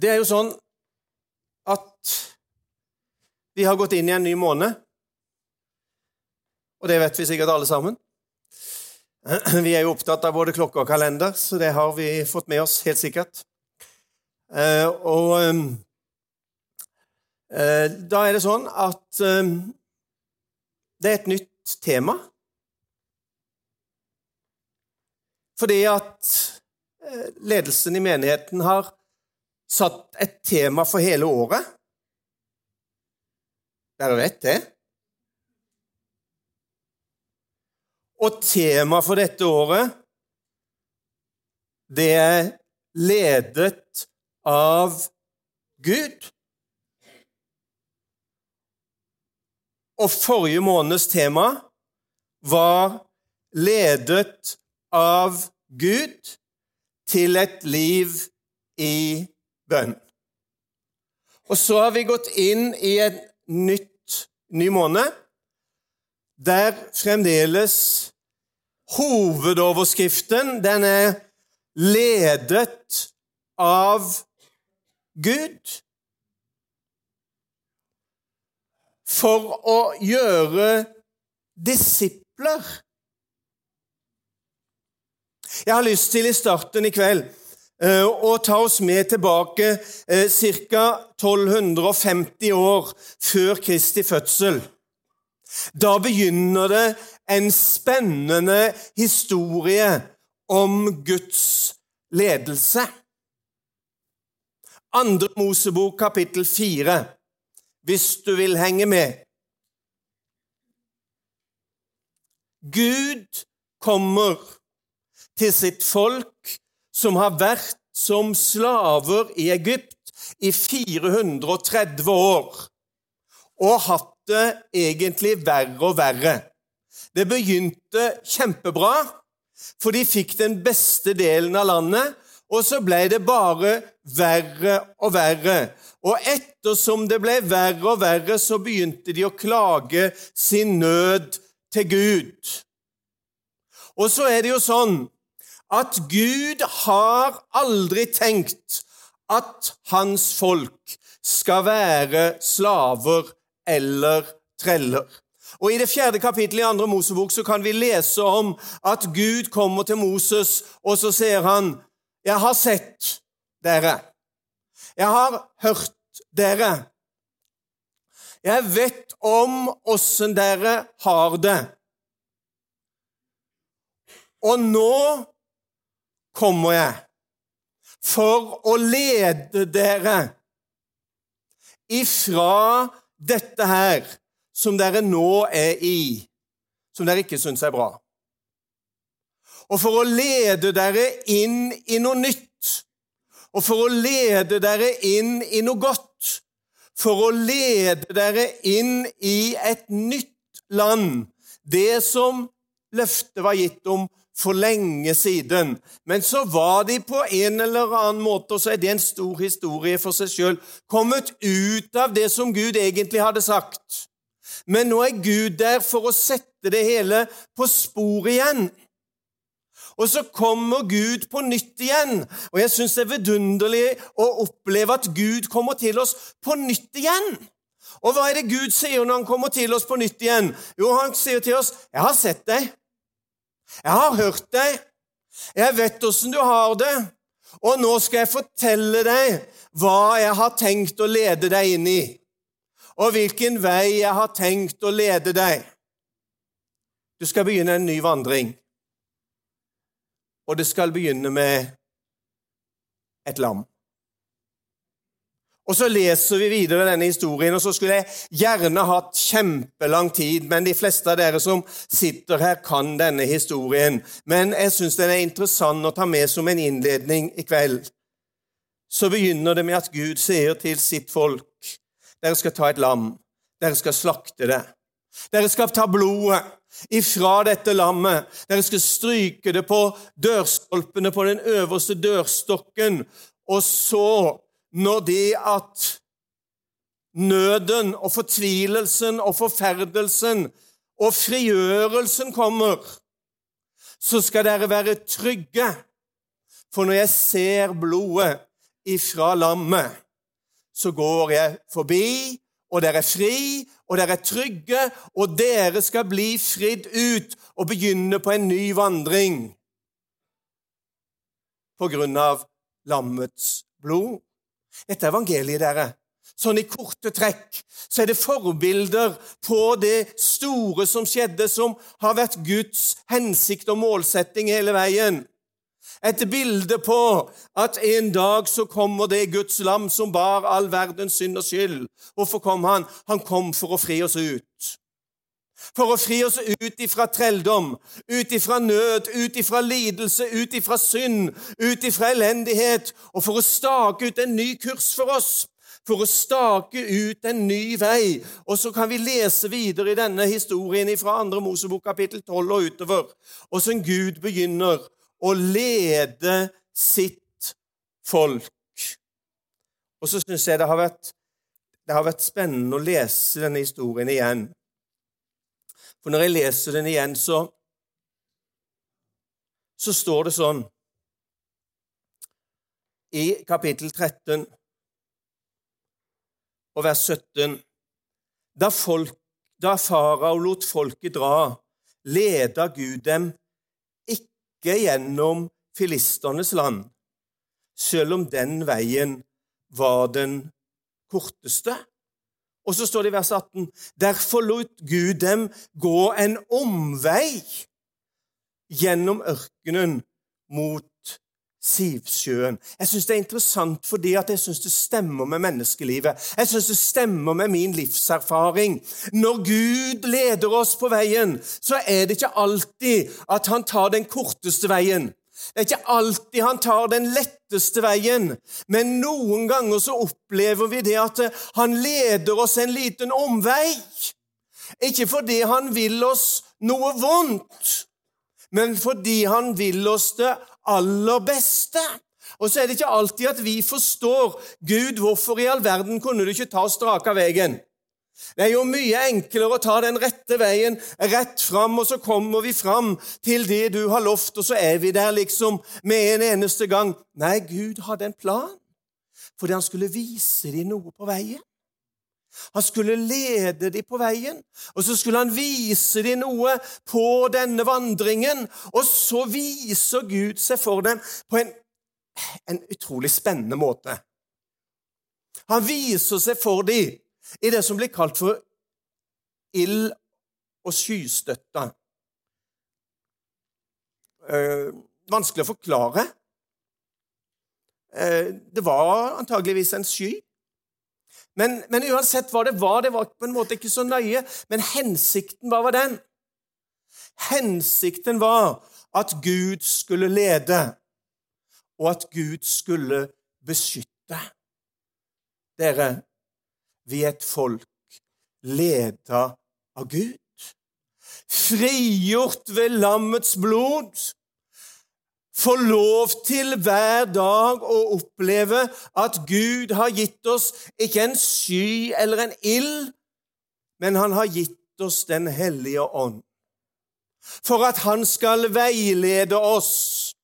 Det er jo sånn at vi har gått inn i en ny måned. Og det vet vi sikkert alle sammen. Vi er jo opptatt av både klokke og kalender, så det har vi fått med oss helt sikkert. Eh, og eh, da er det sånn at eh, det er et nytt tema. Fordi at ledelsen i menigheten har satt et tema for hele året. Dere vet det? Og temaet for dette året, det er ledet av Gud. Og forrige måneds tema var ledet av Gud til et liv i bønn. Og så har vi gått inn i en nytt, ny måned, der fremdeles hovedoverskriften den er ledet av Gud. For å gjøre disipler. Jeg har lyst til i starten i kveld og ta oss med tilbake eh, ca. 1250 år før Kristi fødsel. Da begynner det en spennende historie om Guds ledelse. Andre Mosebok, kapittel 4, hvis du vil henge med. Gud kommer til sitt folk som har vært som slaver i Egypt i 430 år og hatt det egentlig verre og verre. Det begynte kjempebra, for de fikk den beste delen av landet, og så ble det bare verre og verre. Og ettersom det ble verre og verre, så begynte de å klage sin nød til Gud. Og så er det jo sånn at Gud har aldri tenkt at hans folk skal være slaver eller treller. Og I det fjerde kapittelet i andre Mosebok så kan vi lese om at Gud kommer til Moses, og så sier han, 'Jeg har sett dere. Jeg har hørt dere. Jeg vet om åssen dere har det.' Og nå kommer jeg for å lede dere ifra dette her som dere nå er i, som dere ikke syns er bra. Og for å lede dere inn i noe nytt, og for å lede dere inn i noe godt, for å lede dere inn i et nytt land, det som løftet var gitt om for lenge siden. Men så var de på en eller annen måte, og så er det en stor historie for seg sjøl, kommet ut av det som Gud egentlig hadde sagt. Men nå er Gud der for å sette det hele på spor igjen. Og så kommer Gud på nytt igjen. Og jeg syns det er vidunderlig å oppleve at Gud kommer til oss på nytt igjen. Og hva er det Gud sier når han kommer til oss på nytt igjen? Jo, han sier til oss 'Jeg har sett deg'. Jeg har hørt deg. Jeg vet åssen du har det. Og nå skal jeg fortelle deg hva jeg har tenkt å lede deg inn i, og hvilken vei jeg har tenkt å lede deg. Du skal begynne en ny vandring, og det skal begynne med et lam. Og Så leser vi videre denne historien, og så skulle jeg gjerne hatt kjempelang tid, men de fleste av dere som sitter her, kan denne historien. Men jeg syns den er interessant å ta med som en innledning i kveld. Så begynner det med at Gud sier til sitt folk dere skal ta et lam, dere skal slakte det. Dere skal ta blodet ifra dette lammet. Dere skal stryke det på dørstolpene på den øverste dørstokken, og så når det at nøden og fortvilelsen og forferdelsen og frigjørelsen kommer, så skal dere være trygge. For når jeg ser blodet ifra lammet, så går jeg forbi, og dere er fri, og dere er trygge, og dere skal bli fridd ut og begynne på en ny vandring på grunn av lammets blod. Dette er evangeliet, dere. Sånn i korte trekk så er det forbilder på det store som skjedde, som har vært Guds hensikt og målsetting hele veien. Et bilde på at en dag så kommer det Guds lam som bar all verdens synd og skyld. Hvorfor kom han? Han kom for å fri oss ut. For å fri oss ut ifra trelldom, ut ifra nød, ut ifra lidelse, ut ifra synd, ut ifra elendighet, og for å stake ut en ny kurs for oss for å stake ut en ny vei. Og så kan vi lese videre i denne historien fra 2. Mosebok kapittel 12 og utover, åssen Gud begynner å lede sitt folk. Og så syns jeg det har, vært, det har vært spennende å lese denne historien igjen. For når jeg leser den igjen, så, så står det sånn i kapittel 13 og vers 17. Da, folk, da farao lot folket dra, leda Gud dem ikke gjennom filisternes land, selv om den veien var den korteste. Og så står det i vers 18.: Derfor lot Gud dem gå en omvei gjennom ørkenen mot Sivsjøen. Jeg syns det er interessant fordi jeg syns det stemmer med menneskelivet. Jeg syns det stemmer med min livserfaring. Når Gud leder oss på veien, så er det ikke alltid at han tar den korteste veien. Det er ikke alltid han tar den letteste veien, men noen ganger så opplever vi det at han leder oss en liten omvei. Ikke fordi han vil oss noe vondt, men fordi han vil oss det aller beste. Og så er det ikke alltid at vi forstår Gud, hvorfor i all verden kunne du ikke ta straka veien? Det er jo mye enklere å ta den rette veien rett fram, og så kommer vi fram til det du har lovt, og så er vi der liksom med en eneste gang. Nei, Gud hadde en plan, fordi han skulle vise dem noe på veien. Han skulle lede dem på veien, og så skulle han vise dem noe på denne vandringen. Og så viser Gud seg for dem på en, en utrolig spennende måte. Han viser seg for dem i det som blir kalt for ild- og skystøtte. Eh, vanskelig å forklare. Eh, det var antageligvis en sky. Men, men, uansett hva det var, det var på en måte ikke så nøye. Men hensikten, hva var den? Hensikten var at Gud skulle lede, og at Gud skulle beskytte. Dere, vi er et folk leda av Gud. Frigjort ved lammets blod få lov til hver dag å oppleve at Gud har gitt oss ikke en sky eller en ild, men han har gitt oss Den hellige ånd. For at han skal veilede oss,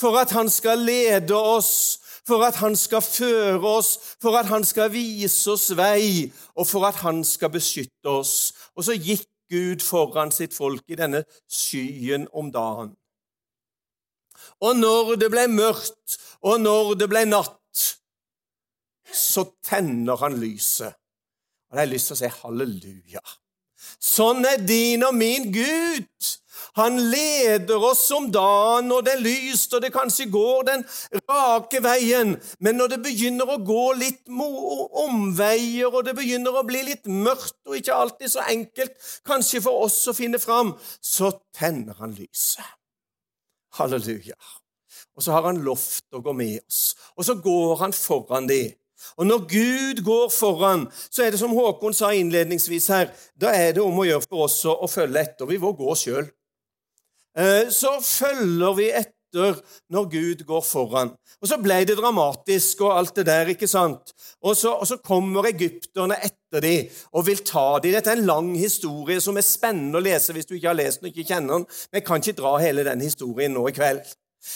for at han skal lede oss, for at han skal føre oss, for at han skal vise oss vei, og for at han skal beskytte oss. Og så gikk Gud foran sitt folk i denne skyen om dagen. Og når det ble mørkt, og når det ble natt, så tenner han lyset. Og da har lyst til å si halleluja. Sånn er din og min Gud. Han leder oss om dagen når det er lyst, og det kanskje går den rake veien. Men når det begynner å gå litt omveier, og det begynner å bli litt mørkt og ikke alltid så enkelt kanskje for oss å finne fram, så tenner han lyset. Halleluja. Og så har han lovt å gå med oss. Og så går han foran de. Og når Gud går foran, så er det som Håkon sa innledningsvis her, da er det om å gjøre for oss å følge etter. Vi må gå sjøl. Eh, så følger vi etter når Gud går foran. Og så ble det dramatisk og alt det der, ikke sant? Og så, og så kommer egypterne etter dem og vil ta dem. Dette er en lang historie som er spennende å lese hvis du ikke har lest den og ikke kjenner den. Men jeg kan ikke dra hele den historien nå i kveld.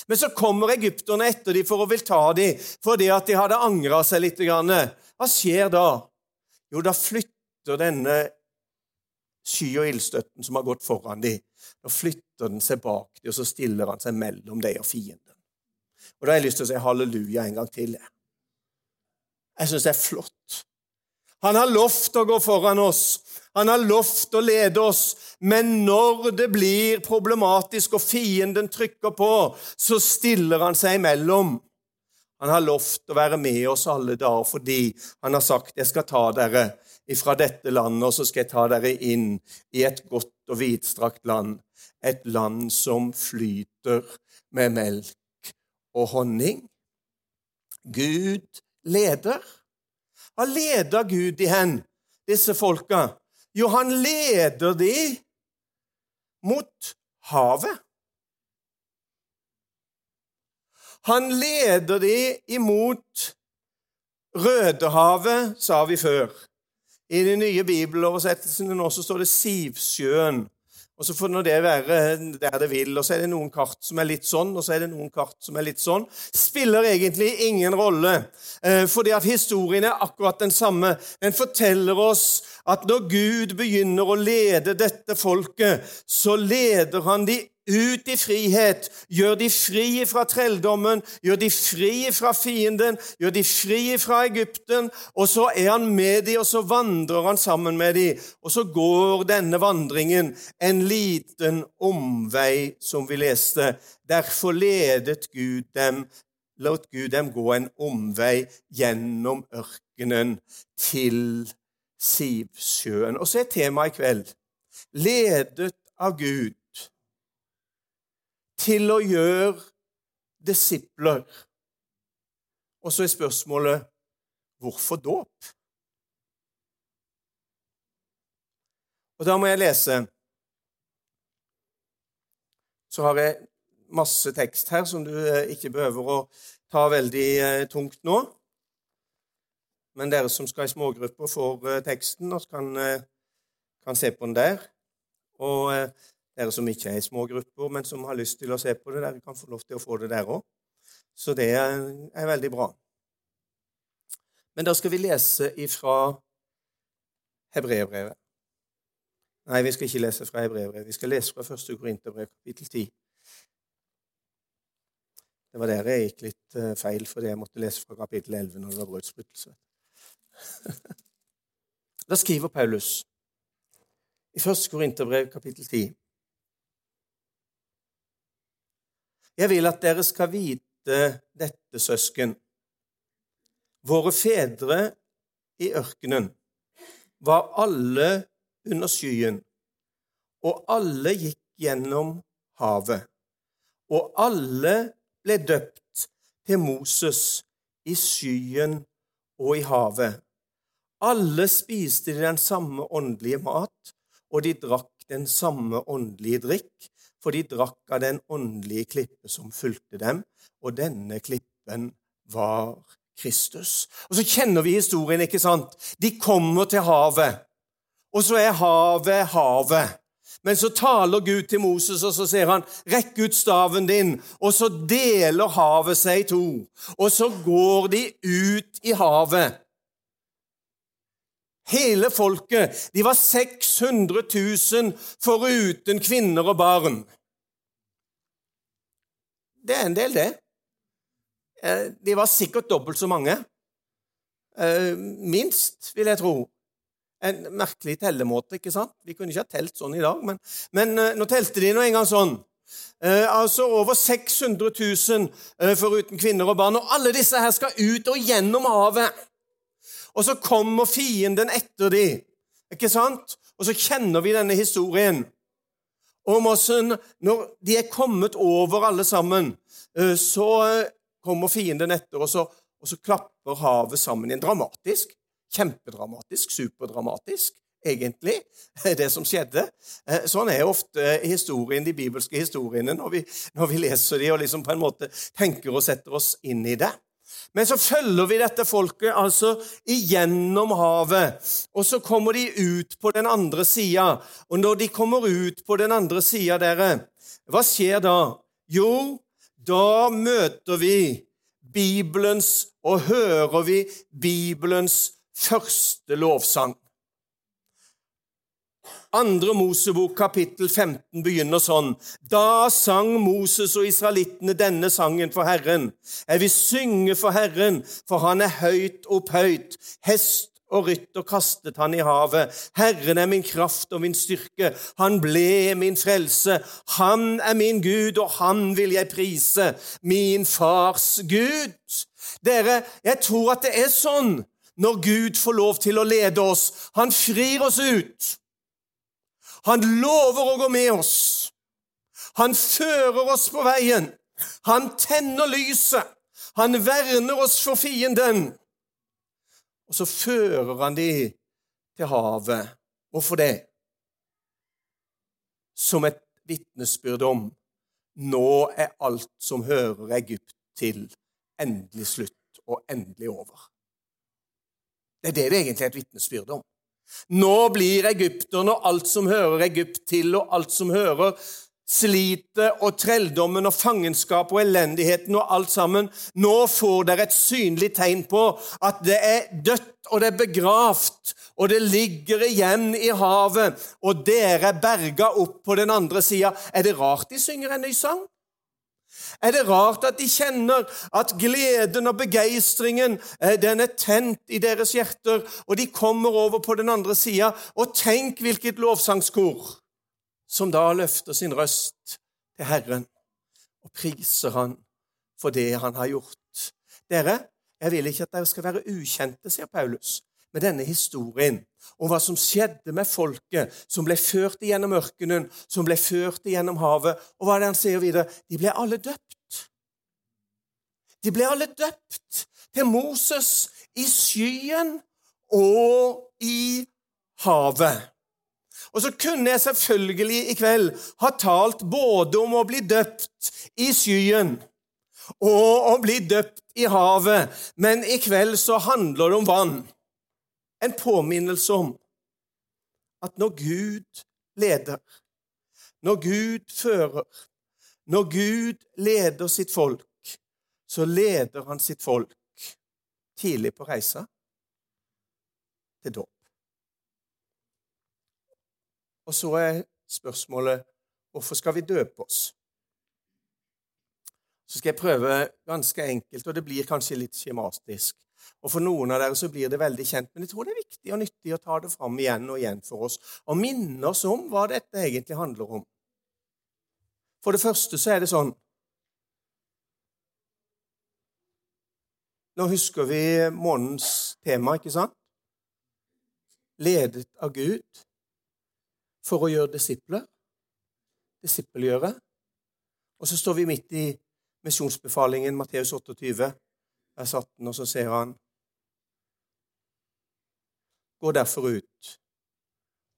Men så kommer egypterne etter dem for å vil ta dem, fordi at de hadde angra seg litt. Hva skjer da? Jo, da flytter denne sky- og ildstøtten som har gått foran dem, da flytter den seg bak dem, og så stiller han seg mellom dem og fienden. Og Da har jeg lyst til å si halleluja en gang til. Jeg syns det er flott. Han har lovt å gå foran oss. Han har lovt å lede oss. Men når det blir problematisk og fienden trykker på, så stiller han seg imellom. Han har lovt å være med oss alle dager fordi han har sagt 'Jeg skal ta dere fra dette landet, og så skal jeg ta dere inn i et godt og vidstrakt land'. Et land som flyter med melk og honning. Gud leder. Hva leder Gud i hen, disse folka? Jo, han leder de mot havet. Han leder de imot Rødehavet, sa vi før. I de nye bibeloversettelsene nå så står det Sivsjøen. Og Så får det være der det vil. Og så er det noen kart som er litt sånn, og så er det noen kart som er litt sånn. Spiller egentlig ingen rolle, eh, fordi at historien er akkurat den samme. Den forteller oss at når Gud begynner å lede dette folket, så leder han de ut i frihet, gjør de fri fra trelldommen, gjør de fri fra fienden, gjør de fri fra Egypten. Og så er han med dem, og så vandrer han sammen med dem. Og så går denne vandringen en liten omvei, som vi leste. Derfor ledet Gud dem lot Gud dem gå en omvei gjennom ørkenen til Sivsjøen. Og så er temaet i kveld ledet av Gud til å gjøre disipler. Og så er spørsmålet hvorfor dåp? Og da må jeg lese. Så har jeg masse tekst her som du eh, ikke behøver å ta veldig eh, tungt nå. Men dere som skal i smågrupper, får eh, teksten og kan, kan se på den der. Og dere som ikke er i små grupper, men som har lyst til å se på det, dere kan få lov til å få det der òg. Så det er veldig bra. Men da skal vi lese ifra Hebreerbrevet. Nei, vi skal ikke lese fra Hebreerbrevet. Vi skal lese fra 1. Korinterbrev, kapittel 10. Det var der jeg gikk litt eh, feil, fordi jeg måtte lese fra kapittel 11 når det var brødsbrytelse. Da skriver Paulus i 1. Korinterbrev, kapittel 10 Jeg vil at dere skal vite dette, søsken. Våre fedre i ørkenen var alle under skyen, og alle gikk gjennom havet. Og alle ble døpt til Moses i skyen og i havet. Alle spiste den samme åndelige mat, og de drakk den samme åndelige drikk, for de drakk av den åndelige klippe som fulgte dem, og denne klippen var Kristus. Og så kjenner vi historien, ikke sant? De kommer til havet, og så er havet havet. Men så taler Gud til Moses, og så sier han, 'Rekk ut staven din.' Og så deler havet seg i to. Og så går de ut i havet. Hele folket. De var 600 000 foruten kvinner og barn. Det er en del, det. Eh, de var sikkert dobbelt så mange. Eh, minst, vil jeg tro. En merkelig tellemåte, ikke sant? Vi kunne ikke ha telt sånn i dag, men, men eh, nå telte de nå en gang sånn. altså over 600 000 foruten kvinner og barn. Og alle disse her skal ut og gjennom havet. Og så kommer fienden etter dem, ikke sant? Og så kjenner vi denne historien om åssen når de er kommet over alle sammen, eh, så kommer fienden etter, og så, og så klapper havet sammen igjen. Dramatisk. Kjempedramatisk. Superdramatisk, egentlig, det som skjedde. Eh, sånn er ofte historien, de bibelske historiene når vi, når vi leser de og liksom på en måte tenker og setter oss inn i det. Men så følger vi dette folket altså igjennom havet, og så kommer de ut på den andre sida. Og når de kommer ut på den andre sida, dere, hva skjer da? Jo, da møter vi Bibelens og hører vi Bibelens første lovsang. Andre Mosebok kapittel 15 begynner sånn. Da sang Moses og israelittene denne sangen for Herren. Jeg vil synge for Herren, for han er høyt opphøyt. Hest og rytter kastet han i havet. Herren er min kraft og min styrke. Han ble min frelse. Han er min Gud, og han vil jeg prise. Min fars Gud. Dere, jeg tror at det er sånn når Gud får lov til å lede oss. Han frir oss ut. Han lover å gå med oss. Han fører oss på veien. Han tenner lyset. Han verner oss for fienden. Og så fører han de til havet. Hvorfor det? Som et vitnesbyrd om nå er alt som hører Egypt til, endelig slutt og endelig over. Det er det det egentlig er et vitnesbyrd om. Nå blir egypterne og alt som hører Egypt til, og alt som hører slitet og trelldommen og fangenskapet og elendigheten og alt sammen Nå får dere et synlig tegn på at det er dødt, og det er begravd, og det ligger igjen i havet, og dere er berga opp på den andre sida. Er det rart de synger en ny sang? Er det rart at de kjenner at gleden og begeistringen eh, den er tent i deres hjerter, og de kommer over på den andre sida? Og tenk hvilket lovsangskor som da løfter sin røst til Herren og priser Han for det Han har gjort. Dere, jeg vil ikke at dere skal være ukjente, sier Paulus, med denne historien om hva som skjedde med folket som ble ført gjennom ørkenen, som ble ført gjennom havet. Og hva er det han sier videre? De ble alle døpt. De ble alle døpt til Moses i skyen og i havet. Og så kunne jeg selvfølgelig i kveld ha talt både om å bli døpt i skyen og å bli døpt i havet, men i kveld så handler det om vann en påminnelse om at når Gud leder, når Gud fører, når Gud leder sitt folk, så leder han sitt folk tidlig på reisa til dåp. Og så er spørsmålet hvorfor skal vi døpe oss? Så skal jeg prøve ganske enkelt, og det blir kanskje litt skjematisk. Og For noen av dere så blir det veldig kjent, men jeg tror det er viktig og nyttig å ta det fram igjen og igjen for oss og minne oss om hva dette egentlig handler om. For det første så er det sånn Nå husker vi månedens tema, ikke sant? Ledet av Gud for å gjøre disipler. Disippelgjøre. Og så står vi midt i misjonsbefalingen, Matteus 28, vers 18, og så ser han Gå derfor ut,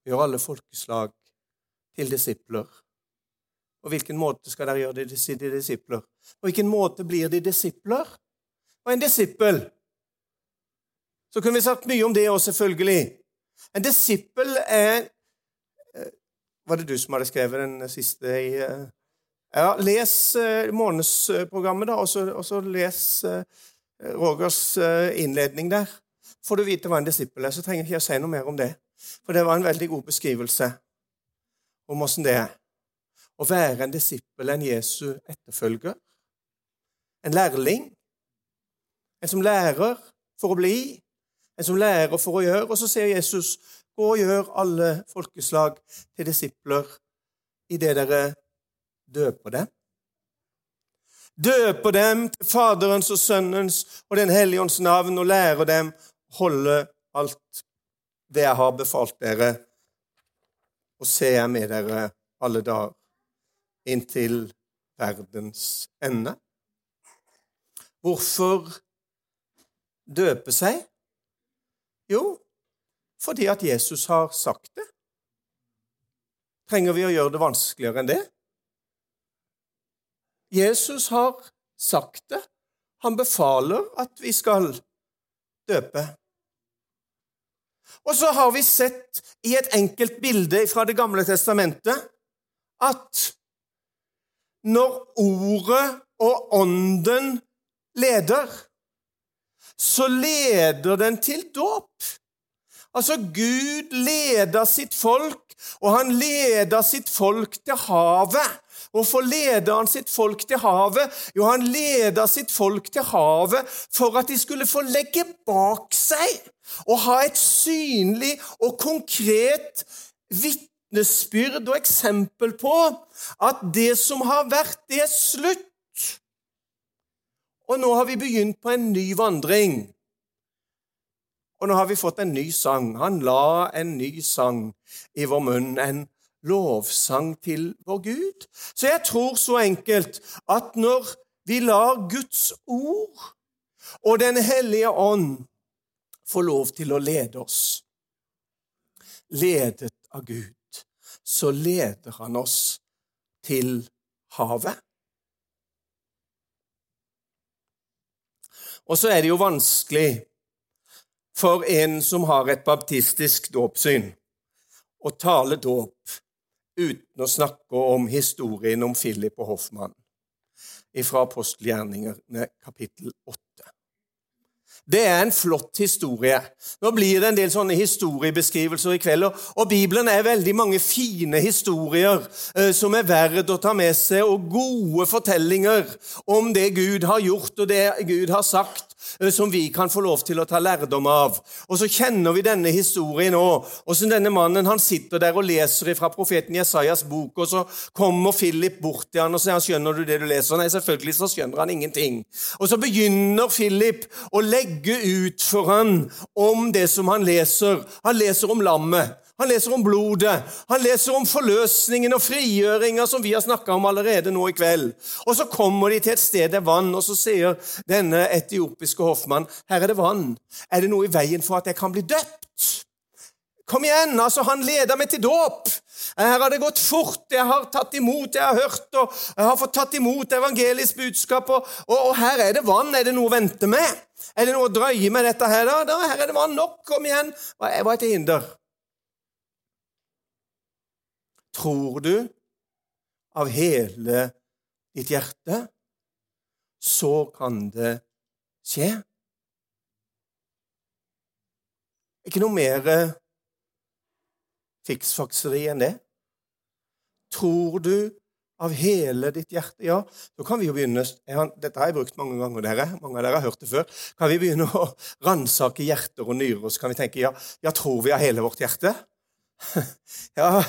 gjør alle folkeslag til disipler. På hvilken måte skal dere gjøre de disipler? På hvilken måte blir de disipler? Og en disippel Så kunne vi sagt mye om det òg, selvfølgelig. En disippel er eh, Var det du som hadde skrevet den siste i eh? Ja, les eh, månedsprogrammet, da, og så, les Rogers innledning der får du vite hva en disippel er, så trenger jeg ikke å si noe mer om det. For det var en veldig god beskrivelse om åssen det er å være en disippel, en Jesu etterfølger, en lærling, en som lærer for å bli, en som lærer for å gjøre. Og så sier Jesus, gå og gjør alle folkeslag til disipler idet dere døper dem. Døper dem til Faderens og Sønnens og Den hellige ånds navn og lærer dem holde alt det jeg har befalt dere, og se jeg med dere alle dager inntil verdens ende. Hvorfor døpe seg? Jo, fordi at Jesus har sagt det. Trenger vi å gjøre det vanskeligere enn det? Jesus har sagt det. Han befaler at vi skal døpe. Og så har vi sett i et enkelt bilde fra Det gamle testamentet at når ordet og Ånden leder, så leder den til dåp. Altså, Gud leder sitt folk, og han leder sitt folk til havet. Hvorfor leder han sitt folk til havet? Jo, han leder sitt folk til havet for at de skulle få legge bak seg og ha et synlig og konkret vitnesbyrd og eksempel på at det som har vært, det er slutt. Og nå har vi begynt på en ny vandring. Og nå har vi fått en ny sang. Han la en ny sang i vår munn, en lovsang til vår Gud. Så jeg tror så enkelt at når vi lar Guds ord og Den hellige ånd få lov til å lede oss, ledet av Gud, så leder han oss til havet. Og så er det jo vanskelig for en som har et baptistisk dåpssyn, å tale dåp uten å snakke om historien om Philip og Hoffmann fra apostelgjerningene kapittel 8. Det er en flott historie. Nå blir det en del sånne historiebeskrivelser i kveld. Og Bibelen er veldig mange fine historier eh, som er verd å ta med seg, og gode fortellinger om det Gud har gjort og det Gud har sagt, Eh, som vi kan få lov til å ta lærdom av. Og så kjenner vi denne historien òg. Åssen denne mannen han sitter der og leser fra profeten Jesajas bok, og så kommer Philip bort til han og sier 'Skjønner du det du leser?' Nei, selvfølgelig så skjønner han ingenting. Og så begynner Philip å legge ut for han om det som han leser. Han leser om lammet. Han leser om blodet, han leser om forløsningen og frigjøringa som vi har snakka om allerede nå i kveld. Og Så kommer de til et sted det er vann, og så sier denne etiopiske hoffmann her er det vann. Er det noe i veien for at jeg kan bli døpt? Kom igjen! altså Han leder meg til dåp. Her har det gått fort. Jeg har tatt imot, jeg har hørt og jeg har fått tatt imot evangelisk budskap. Og, og, og her er det vann. Er det noe å vente med? Er det noe å drøye med dette her? da? da her er det vann nok. Kom igjen. Hva er til hinder? Tror du av hele ditt hjerte, så kan det skje. Ikke noe mer eh, fiksfakseri enn det. Tror du av hele ditt hjerte Ja, så kan vi jo begynne Dette har jeg brukt mange ganger, dere. Mange av dere har hørt det før. Kan vi begynne å ransake hjerter og nyrer, og så kan vi tenke ja, ja, tror vi av hele vårt hjerte? Ja,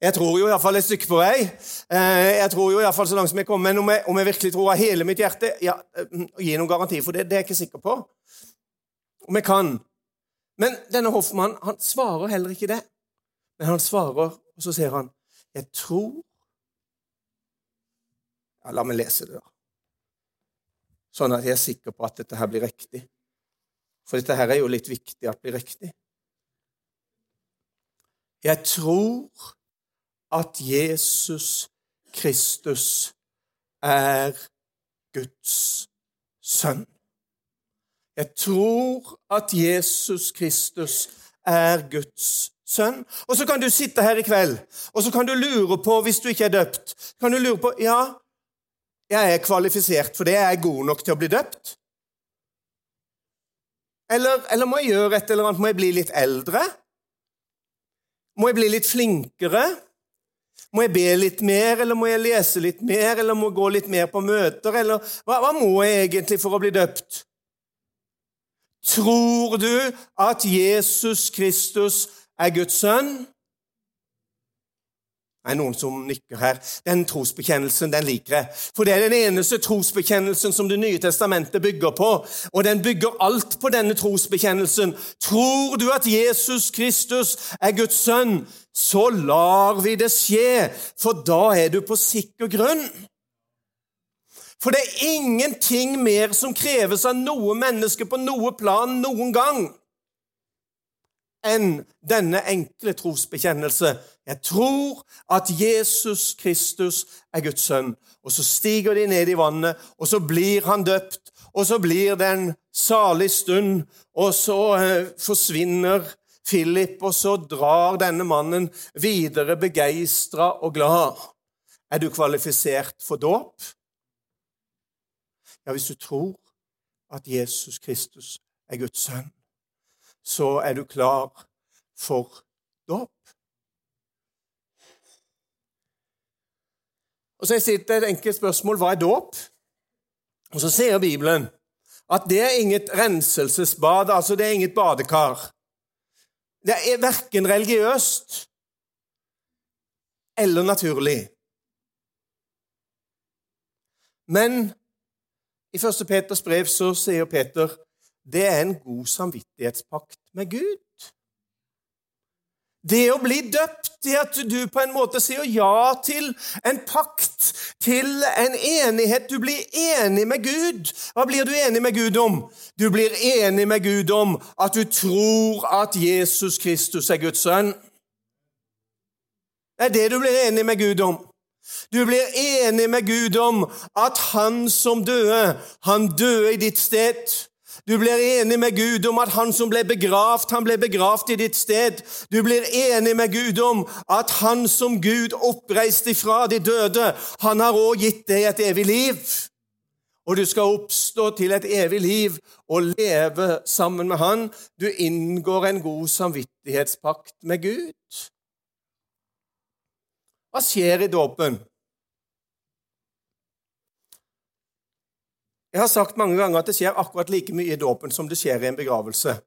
jeg tror jo iallfall et stykke på vei. Eh, jeg tror jo i fall så langt som jeg kommer, Men om jeg, om jeg virkelig tror av hele mitt hjerte ja, eh, Gi noen garanti for det, det er jeg ikke sikker på. Om jeg kan. Men denne Hoffmann han svarer heller ikke det. Men han svarer, og så ser han, 'Jeg tror' Ja, La meg lese det, da. Sånn at jeg er sikker på at dette her blir riktig. For dette her er jo litt viktig at blir riktig. Jeg tror at Jesus Kristus er Guds sønn. Jeg tror at Jesus Kristus er Guds sønn. Og så kan du sitte her i kveld og så kan du lure på, hvis du ikke er døpt kan du lure på, ja, jeg er kvalifisert for det. Jeg er god nok til å bli døpt. Eller, eller må jeg gjøre et eller annet? Må jeg bli litt eldre? Må jeg bli litt flinkere? Må jeg be litt mer, eller må jeg lese litt mer, eller må jeg gå litt mer på møter, eller hva, hva må jeg egentlig for å bli døpt? Tror du at Jesus Kristus er Guds sønn? Det er noen som nikker her. Den trosbekjennelsen den liker jeg. For det er den eneste trosbekjennelsen som Det nye testamentet bygger på. Og den bygger alt på denne trosbekjennelsen. Tror du at Jesus Kristus er Guds sønn, så lar vi det skje, for da er du på sikker grunn. For det er ingenting mer som kreves av noe menneske på noe plan noen gang enn denne enkle trosbekjennelse. Jeg tror at Jesus Kristus er Guds sønn. Og så stiger de ned i vannet, og så blir han døpt, og så blir det en salig stund, og så eh, forsvinner Philip, og så drar denne mannen videre begeistra og glad. Er du kvalifisert for dåp? Ja, hvis du tror at Jesus Kristus er Guds sønn, så er du klar for dåp. Og Så jeg stilt et enkelt spørsmål hva er dåp? Og Så sier Bibelen at det er inget renselsesbad, altså det er inget badekar. Det er verken religiøst eller naturlig. Men i 1. Peters brev så sier Peter det er en god samvittighetspakt med Gud. Det å bli døpt, i at du på en måte sier ja til en pakt, til en enighet. Du blir enig med Gud. Hva blir du enig med Gud om? Du blir enig med Gud om at du tror at Jesus Kristus er Guds sønn. Det er det du blir enig med Gud om. Du blir enig med Gud om at han som døde, han døde i ditt sted. Du blir enig med Gud om at han som ble begravd, han ble begravd i ditt sted. Du blir enig med Gud om at han som Gud oppreiste ifra de døde, han har òg gitt deg et evig liv. Og du skal oppstå til et evig liv og leve sammen med han. Du inngår en god samvittighetspakt med Gud. Hva skjer i dåpen? Jeg har sagt mange ganger at det skjer akkurat like mye i dåpen som det skjer i en begravelse.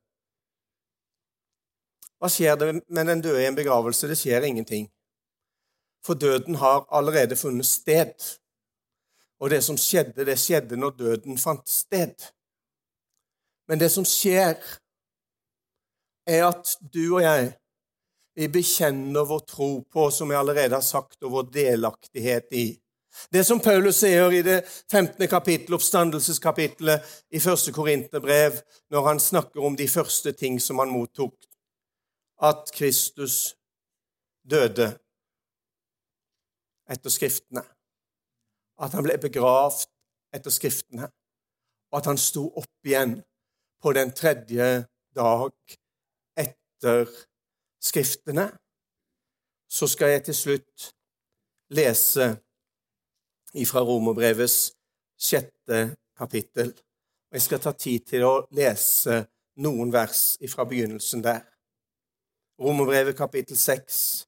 Hva skjer det med den døde i en begravelse? Det skjer ingenting. For døden har allerede funnet sted. Og det som skjedde, det skjedde når døden fant sted. Men det som skjer, er at du og jeg vi bekjenner vår tro på, som jeg allerede har sagt, og vår delaktighet i det som Paulus sier i det 15. kapittel, oppstandelseskapitlet i 1. Korinterbrev, når han snakker om de første ting som han mottok, at Kristus døde etter Skriftene, at han ble begravd etter Skriftene, og at han sto opp igjen på den tredje dag etter Skriftene, så skal jeg til slutt lese fra Romerbrevets sjette kapittel. Og Jeg skal ta tid til å lese noen vers fra begynnelsen der. Romerbrevet kapittel seks.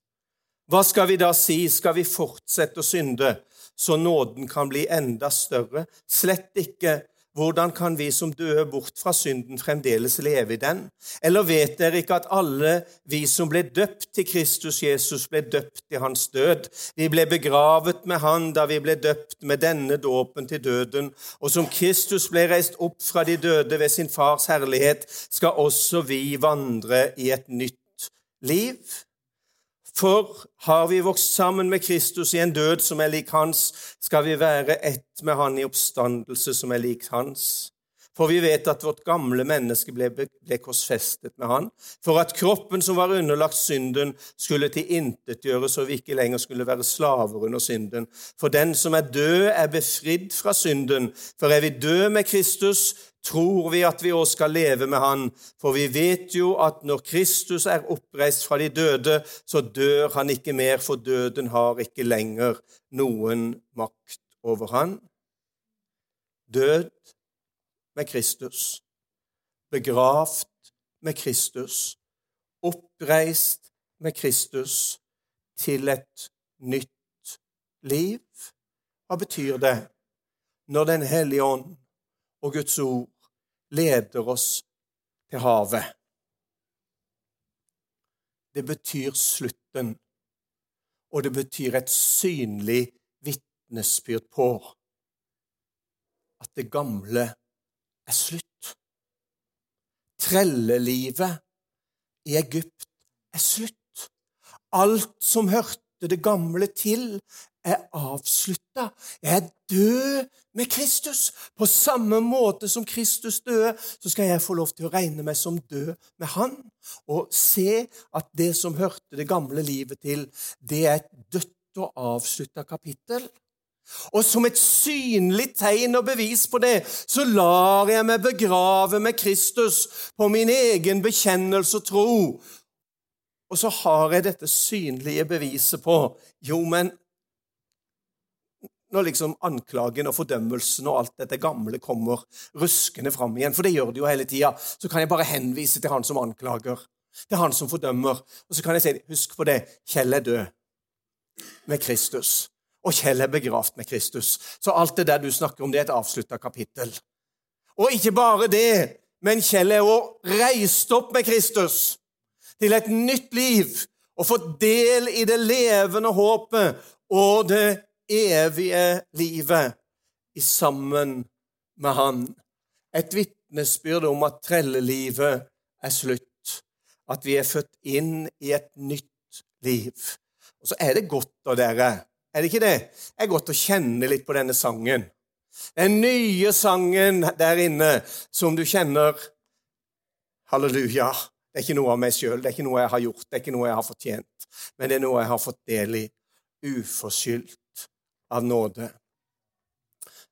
Hva skal vi da si? Skal vi fortsette å synde, så nåden kan bli enda større? Slett ikke. Hvordan kan vi som døde bort fra synden, fremdeles leve i den? Eller vet dere ikke at alle vi som ble døpt til Kristus Jesus, ble døpt til hans død? Vi ble begravet med han da vi ble døpt med denne dåpen til døden, og som Kristus ble reist opp fra de døde ved sin fars herlighet, skal også vi vandre i et nytt liv. For har vi vokst sammen med Kristus i en død som er lik hans, skal vi være ett med han i oppstandelse som er lik hans. For vi vet at vårt gamle menneske ble, ble korsfestet med han, for at kroppen som var underlagt synden, skulle tilintetgjøres, og vi ikke lenger skulle være slaver under synden. For den som er død, er befridd fra synden. For er vi døde med Kristus, tror vi at vi òg skal leve med Han, for vi vet jo at når Kristus er oppreist fra de døde, så dør han ikke mer, for døden har ikke lenger noen makt over han. Død med Kristus, begravd med Kristus, oppreist med Kristus til et nytt liv. Hva betyr det når Den hellige ånd og Guds ord leder oss til havet. Det betyr slutten, og det betyr et synlig vitnesbyrd på at det gamle er slutt. Trellelivet i Egypt er slutt. Alt som hørte det gamle til, er avslutta. Jeg er død med Kristus. På samme måte som Kristus døde, så skal jeg få lov til å regne meg som død med Han, og se at det som hørte det gamle livet til, det er et dødt og avslutta kapittel. Og som et synlig tegn og bevis på det, så lar jeg meg begrave med Kristus på min egen bekjennelse og tro. Og så har jeg dette synlige beviset på Jo, men når liksom anklagen og fordømmelsen og alt dette gamle kommer ruskende fram igjen, for det gjør det jo hele tida, så kan jeg bare henvise til han som anklager, til han som fordømmer. Og så kan jeg si, husk på det, Kjell er død med Kristus, og Kjell er begravd med Kristus. Så alt det der du snakker om, det er et avslutta kapittel. Og ikke bare det, men Kjell er òg reist opp med Kristus til et nytt liv og fått del i det levende håpet og det evige livet i sammen med Han. Et vitnesbyrd om at trellelivet er slutt, at vi er født inn i et nytt liv. Og så er det godt av dere, er det ikke det? Det er godt å kjenne litt på denne sangen. Den nye sangen der inne som du kjenner Halleluja. Det er ikke noe av meg sjøl, det er ikke noe jeg har gjort, det er ikke noe jeg har fortjent, men det er noe jeg har fått del i uforskyldt av nåde.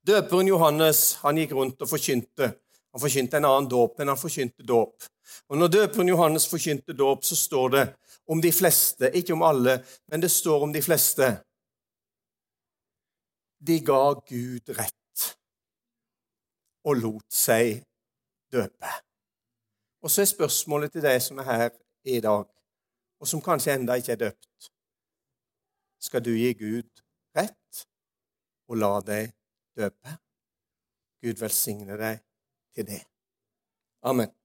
Døperen Johannes han gikk rundt og forkynte. Han forkynte en annen dåp, men han forkynte dåp. Og Når døperen Johannes forkynte dåp, så står det om de fleste, ikke om alle, men det står om de fleste. De ga Gud rett og lot seg døpe. Og så er spørsmålet til deg som er her i dag, og som kanskje enda ikke er døpt skal du gi Gud rett og la deg døpe. Gud velsigne deg til det. Amen.